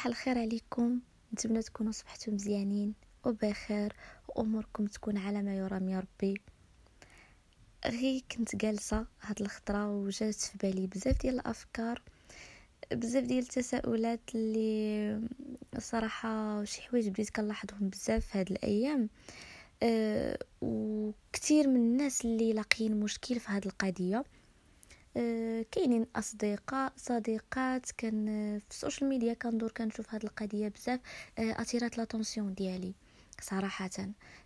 صباح الخير عليكم. نتمنى تكونوا صبحتوا مزيانين وبخير وأموركم تكون على ما يرام يا ربي. غي كنت جالسة هاد الخطرة وجات في بالي بزاف ديال الأفكار بزاف ديال التساؤلات اللي صراحة شي حوايج بديت كنلاحظهم بزاف هاد الأيام. أه وكثير من الناس اللي لاقيين مشكل في هاد القضية. كاينين أصدقاء صديقات كان في السوشيال ميديا كندور كنشوف هاد القضية بزاف آه، attirat l'attention ديالي صراحة.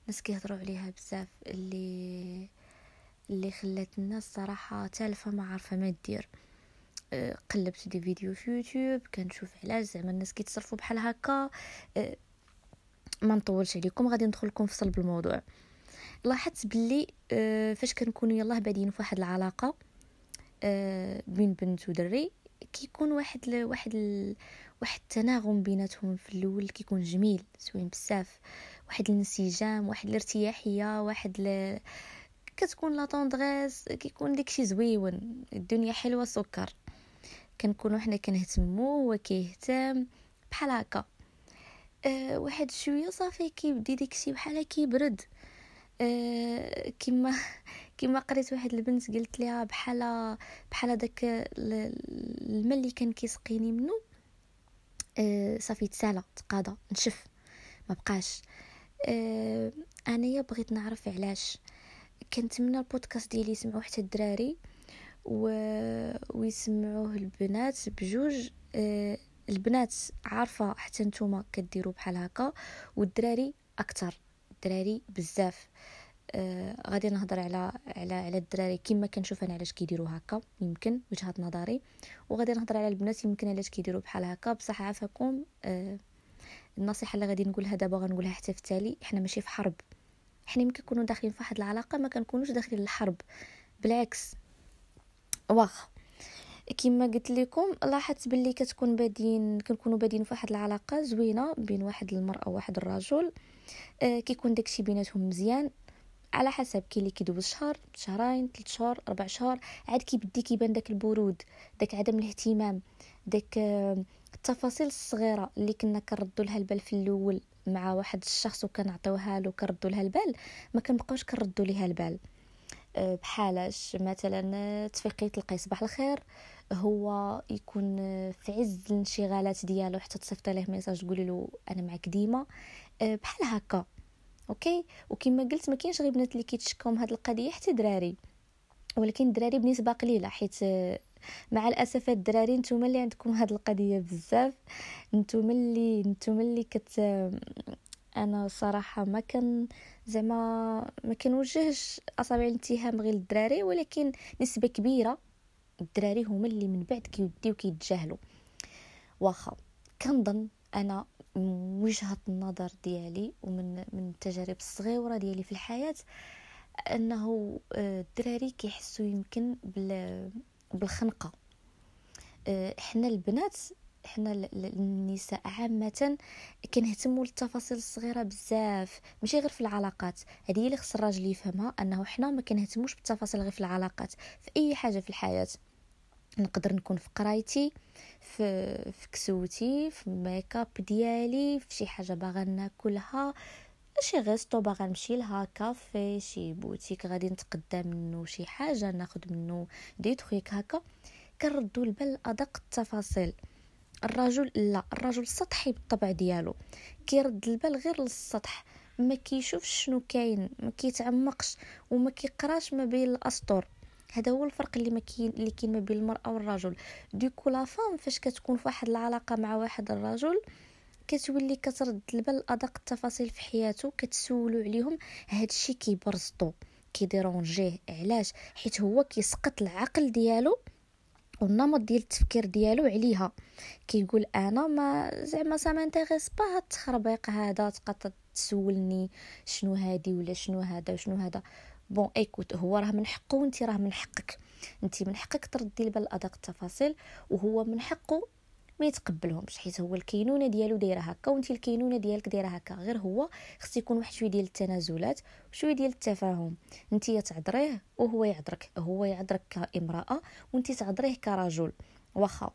ناس كيهضروا عليها بزاف اللي اللي خلات الناس صراحة تالفة ما عارفة ما دير. آه، قلبت des vidéos في يوتيوب كنشوف علاش زعما الناس كيتصرفوا بحال هكا. ما نطولش عليكم غادي ندخل لكم في صلب الموضوع. لاحظت باللي فاش كنكونوا يلاه بادين في واحد العلاقة آه، بين بنت ودري كيكون واحد ل... واحد ل... واحد التناغم بيناتهم في الأول كيكون جميل زوين بزاف. واحد الانسجام واحد الارتياحية واحد ل... كتكون لا طوندغيس كيكون داكشي زويون. الدنيا حلوة سكر. كنكونوا حنا كنهتمو هو كيهتم بحال هكا. أه واحد شوية صافي كيبدي داكشي بحال كيبرد. أه كيما قريت واحد البنت قلت لها بحال بحال داك الماء اللي كان كيسقيني منه آه صافي تسالى تقاضى نشف ما بقاش. آه أنايا بغيت نعرف علاش. كنتمنى البودكاست ديالي يسمعوه حتى الدراري و... ويسمعوه البنات بجوج. آه البنات عارفة حتى نتوما كديروا بحال هكا والدراري أكثر الدراري بزاف. آه غادي نهضر على على على الدراري كما كنشوف أنا علاش كيديروا هكا يمكن وجهة نظري. وغادي نهضر على البنات يمكن علاش كيديروا بحال هكا. بصح عافاكم آه النصيحة اللي غادي نقولها دابا غنقولها حتى في التالي حنا ماشي في حرب. حنا ملي كنكونوا داخلين في واحد العلاقة ما كنكونوش داخلين الحرب بالعكس. واخ. كما قلت لكم لاحظت باللي كتكون بادين كنكونوا بادين في واحد العلاقة زوينة بين واحد المرأة وواحد الرجل. آه كيكون داكشي بيناتهم مزيان. على حسب كاين اللي كيدوز شهر شهرين ثلاث شهور أربع شهور عاد كيبدي كيبان داك البرود داك عدم الاهتمام داك آه، التفاصيل الصغيرة اللي كنا كنردوا لها البال في الأول مع واحد الشخص وكنعطيوها له كنردوا لها البال ما كنبقاوش كنردوا ليها البال. آه، بحالاش مثلا آه، تفيقي تلقاي صباح الخير هو يكون في عز الانشغالات ديالو حتى تصيفط ليه message تقولي له أنا معك ديما. بحال هكا. OK؟ وكما قلت ما كاينش غير بنات اللي كيتشكاو من هاد القضية حتى دراري ولكن الدراري بنسبة قليلة حيت مع الأسف الدراري نتوما اللي عندكم هاد القضية بزاف. نتوما اللي نتوما اللي كت أنا صراحة ما كان زعما ما كنوجهش أصابع الاتهام غير للدراري ولكن نسبة كبيرة الدراري هما اللي من بعد كيوديو كيتجاهلوا. واخا كنظن أنا من وجهة النظر ديالي ومن من التجارب الصغيرة ديالي في الحياة أنه آه، الدراري كيحسوا يمكن بالخنقة. آه، حنا البنات حنا النساء عامة كنهتموا للتفاصيل الصغيرة بزاف ماشي غير في العلاقات. هذه هي اللي خص الراجل يفهمها أنه حنا ما كنهتموش بالتفاصيل غير في العلاقات في أي حاجة في الحياة. نقدر نكون في قرايتي في في كسوتي في ميكاب ديالي في شي حاجة باغا ناكلها. شي resto باغا نمشي لها كافي شي بوتيك غادي نتقدى منه شي حاجة ناخد منه دي تخيك هكا. كنردو البال ادق التفاصيل. الرجل لا الرجل سطحي بالطبع ديالو. كيرد البال غير للسطح. ما كيشوفش شنو كاين ما كيتعمقش وما كيقراش ما بين الأسطر. هذا هو الفرق اللي ما كاين اللي كاين ما بين المرأة والرجل. donc la femme فاش كتكون في واحد العلاقة مع واحد الرجل كتولي كترد البال أدق التفاصيل في حياته كتسولو عليهم هادشي كيبرزطو كي dérangeه علاش؟ حيت هو كيسقط العقل ديالو والنمط ديال التفكير ديالو عليها. كيقول أنا ما زعما ça m'intéresse pas هاد التخربيق هذا تبقى تسولني شنو هادي ولا شنو هذا وشنو هذا. bon écoute هو راه من حقه وانت راه من حقك. انت من حقك تردي البال أدق التفاصيل وهو من حقه ما يتقبلهمش حيت هو الكينونة ديالو دايرة هكا وانت الكينونة ديالك دايرة هكا. غير هو خص يكون واحد شوية ديال التنازلات وشوية ديال التفاهم. انت تعذريه وهو يعذرك هو يعذرك كامرأة وانت تعذريه كرجل. واخا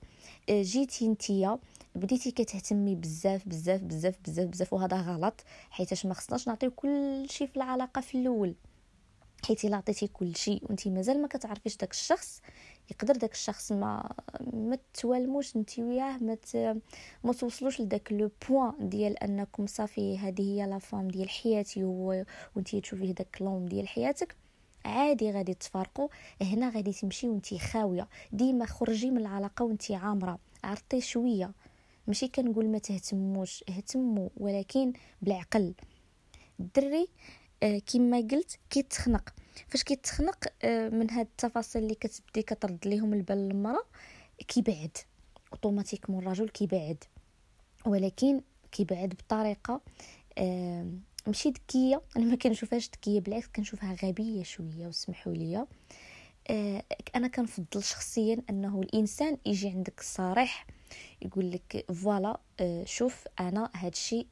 جيتي نتيا بديتي كتهتمي بزاف بزاف بزاف بزاف بزاف وهذا غلط حيتاش ما خصناش نعطيو كل شيء في العلاقة في الأول. حيت الا عطيتي كل شيء وانت مازال ما كتعرفيش داك الشخص. يقدر داك الشخص ما ما توالموش انت وياه ما ما توصلوش لداك le point ديال انكم صافي هذه هي la femme ديال حياتي هو وانت تشوفيه داك l'homme ديال حياتك عادي غادي تفارقوا هنا غادي تمشي وانت خاوية. ديما خرجي من العلاقة وانت عامرة. عرطي شوية. ماشي كنقول ما تهتموش اهتموا ولكن بالعقل. الدري كما قلت كيتخنق. فاش كيتخنق آه من هاد التفاصيل اللي كتبدي كترد ليهم البال للمرأة كيبعد. أوتوماتيكمون الرجل كيبعد. ولكن كيبعد بطريقة آه ماشي ذكية. أنا ما كنشوفهاش ذكية بالعكس كنشوفها غبية شوية وسمحوا لي آه أنا كنفضل شخصيا أنه الإنسان يجي عندك صريح يقول لك فوالا آه شوف أنا هادشي آه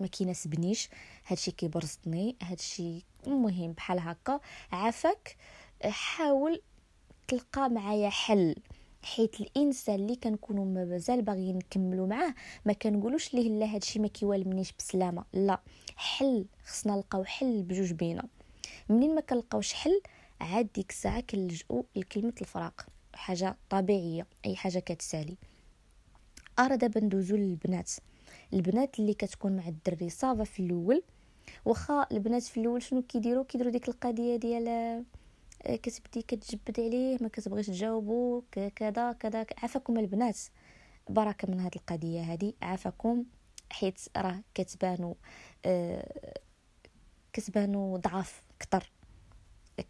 ما كيناسبنيش. هادشي كيبرزطني هادشي المهم بحال هكا. عافاك. آه حاول تلقى معايا حل حيت الإنسان اللي كنكونوا مازال باغيين نكملوا معاه ما كنقولوش ليه لا هادشي ما كيوالمنيش بسلامة. لا حل خصنا نلقاو حل بجوج بينا. منين ما كنلقاوش حل عاد ديك الساعة كنلجؤوا لكلمة الفراق. حاجة طبيعية أي حاجة كتسالي. أرى دابا ندوزو للبنات. البنات اللي كتكون مع الدري صافا في الأول. واخا البنات في الأول شنو كيديروا كيديروا ديك القضية ديال آه، كتبدي كتجبد عليه ما كتبغيش تجاوبو كذا كذا عافاكم البنات. بركة من هاد القضية هادي عافاكم. حيت راه كتبانو آه كتبانو ضعاف كتر.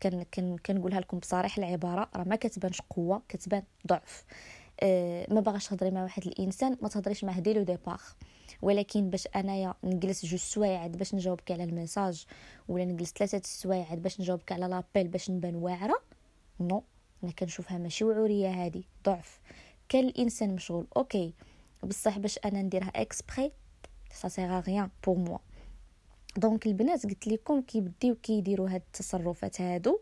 كان كان كنقولها لكم بصراحه العبارة راه ما كتبانش قوة كتبان ضعف. آه ما باغاش تهضري مع واحد الإنسان ما تهضريش معاه dès le départ ولكن باش أنايا نجلس جوج سوايع باش نجاوبك على ال message ولا نجلس ثلاثة السوايع باش نجاوبك على l'appel باش نبان واعرة؟ non أنا كنشوفها ماشي وعورية هذه ضعف. كان الانسان مشغول OK. بصح باش أنا نديرها exprès ça sert à rien pour moi. donc البنات قلت لكم كيبديو كيديروا هاد التصرفات هادو.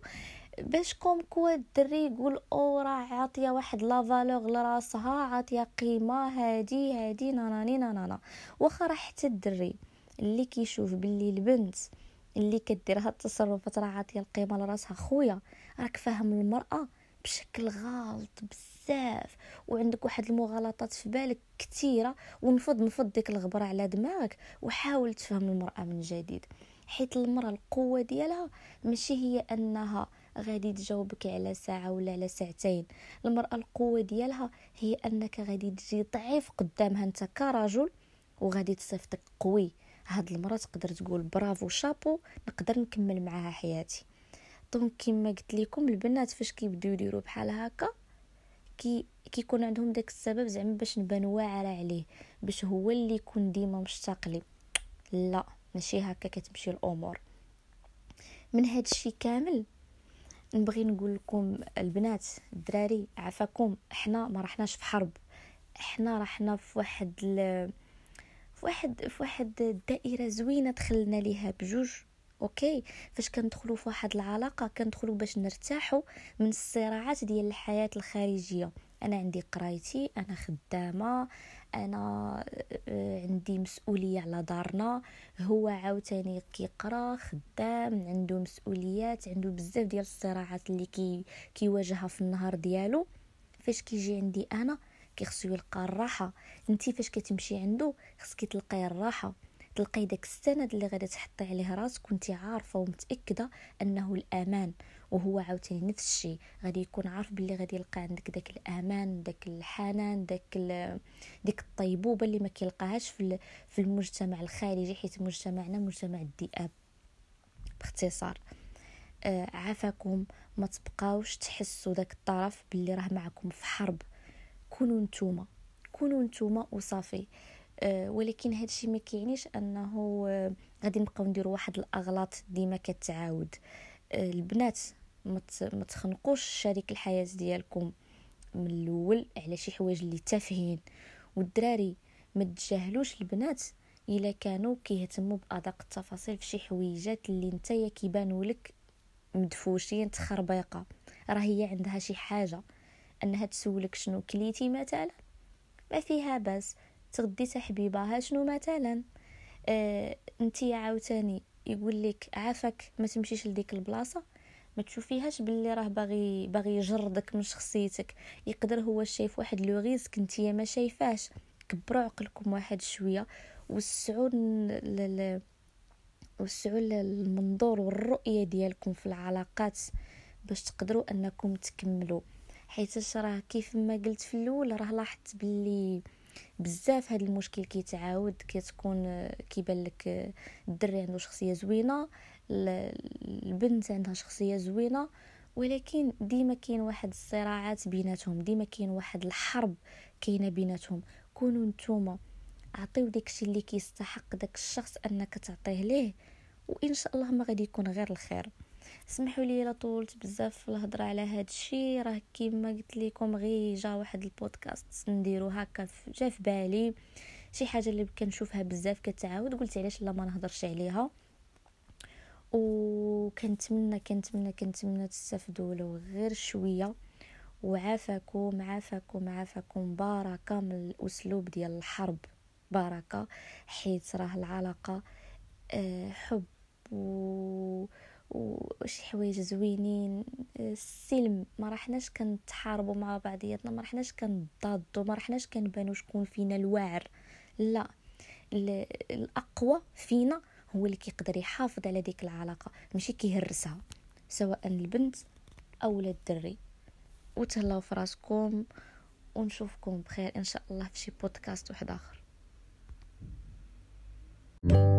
باش comme quoi الدري يقول أو راه عاطية واحد la valeur لراسها عاطية قيمة هادي هادي ناناني نانانا واخا راه حتى الدري اللي كيشوف باللي البنت اللي كدير هاد التصرفات راه عاطية القيمة لراسها. خويا راك فاهم المرأة بشكل غلط بزاف وعندك واحد المغالطات في بالك كثيره ونفض نفض ديك الغبرة على دماغك وحاول تفهم المرأة من جديد. حيت المرأة القوة ديالها ماشي هي أنها غادي تجاوبك على ساعة ولا على ساعتين. المرأة القوة ديالها هي أنك غادي تجي ضعيف قدامها أنت كرجل وغادي تصيفطك قوي. هاد المرأة تقدر تقول برافو شابو نقدر نكمل معاها حياتي. donc كما قلت لكم البنات فاش كيبداو يديروا بحال هكا كي كيكون عندهم داك السبب زعما باش نبان واعرة عليه باش هو اللي يكون ديما مشتاق لي لا ماشي هكا كتمشي الأمور. من هاد الشيء كامل نبغي نقول لكم البنات الدراري عفاكم إحنا ما رحناش في حرب. إحنا رحنا في واحد ال... في واحد في واحد الدائرة زوينة دخلنا ليها بجوج أوكي؟ فاش كندخلوا في واحد العلاقة كندخلوا باش نرتاحوا من الصراعات ديال الحياة الخارجية. أنا عندي قرايتي أنا خدامة أنا آه، عندي مسؤولية على دارنا. هو عاوتاني كيقرا خدام عنده مسؤوليات عنده بزاف ديال الصراعات اللي كي كيواجهها في النهار ديالو. فاش كيجي عندي أنا كيخصو يلقى الراحة. انت فاش كتمشي عنده خصك تلقاي الراحة. تلقاي داك السند اللي غادي تحطي عليه راسك وانت عارفة ومتأكدة أنه الأمان. وهو عاوتاني نفس الشيء. غادي يكون عارف باللي غادي يلقى عندك داك الأمان داك الحنان داك ديك الطيبوبة اللي ما كيلقاهاش في في المجتمع الخارجي حيت مجتمعنا مجتمع الذئاب باختصار آه عافاكم. ما تبقاوش تحسوا داك الطرف باللي راه معكم في حرب. كونوا نتوما كونوا نتوما وصافي. آه ولكن هادشي ما كيعنيش أنه آه غادي نبقاو نديروا واحد الأغلاط ديما كتعاود. البنات ما تخنقوش شريك الحياة ديالكم من الأول على شي حوايج اللي تافهين. والدراري ما تجاهلوش البنات إلا كانوا كيهتموا بأدق التفاصيل في شي حويجات اللي نتايا كيبانوا لك مدفوشين تخربيقة. راه هي عندها شي حاجة أنها تسولك شنو كليتي مثلا؟ ما فيها بس تغدي حبيبها شنو مثلا؟ آه أنتي عاوتاني يقول لك عافاك ما تمشيش لديك البلاصة ما تشوفيهاش باللي راه باغي باغي يجردك من شخصيتك يقدر هو شايف واحد لو ريسك نتيا ما شايفاش كبروا عقلكم واحد شوية وسعوا. وسعوا المنظور والرؤية ديالكم في العلاقات باش تقدروا انكم تكملوا حيت راه كيف ما قلت في الأول راه لاحظت باللي بزاف هذا المشكل كيتعاود كتكون كيبان لك الدري عنده شخصية زوينة البنت عندها شخصية زوينة ولكن ديما كاين واحد الصراعات بيناتهم ديما كاين واحد الحرب كاينة بيناتهم. كونوا نتوما عطيو داكشي اللي كيستحق داك الشخص أنك تعطيه ليه وإن شاء الله ما غادي يكون غير الخير. سمحوا لي لا طولت بزاف في الهضرة على هذا الشيء راه كيما قلت لكم غير جا واحد البودكاست نديرو هكا جا في بالي. شي حاجة اللي كنشوفها بزاف كتعاود. قلت علاش لا ما نهضرش عليها. وكنتمنى كنتمنى كنتمنى تستافدوا له غير شوية. وعافاكم عافاكم عافاكم. بركه من الأسلوب ديال الحرب. بركه حيت راه العلاقة آه، حب و وشي حوايج زوينين السلم ما رحناش كنتحاربوا مع بعضياتنا ما رحناش كنضادوا ما رحناش كنبانو شكون فينا الواعر. لا الأقوى فينا هو اللي كيقدر يحافظ على ديك العلاقة ماشي كيهرسها سواء البنت أو الدري. وتهلاو في راسكم ونشوفكم بخير إن شاء الله في شي بودكاست واحد آخر. thank you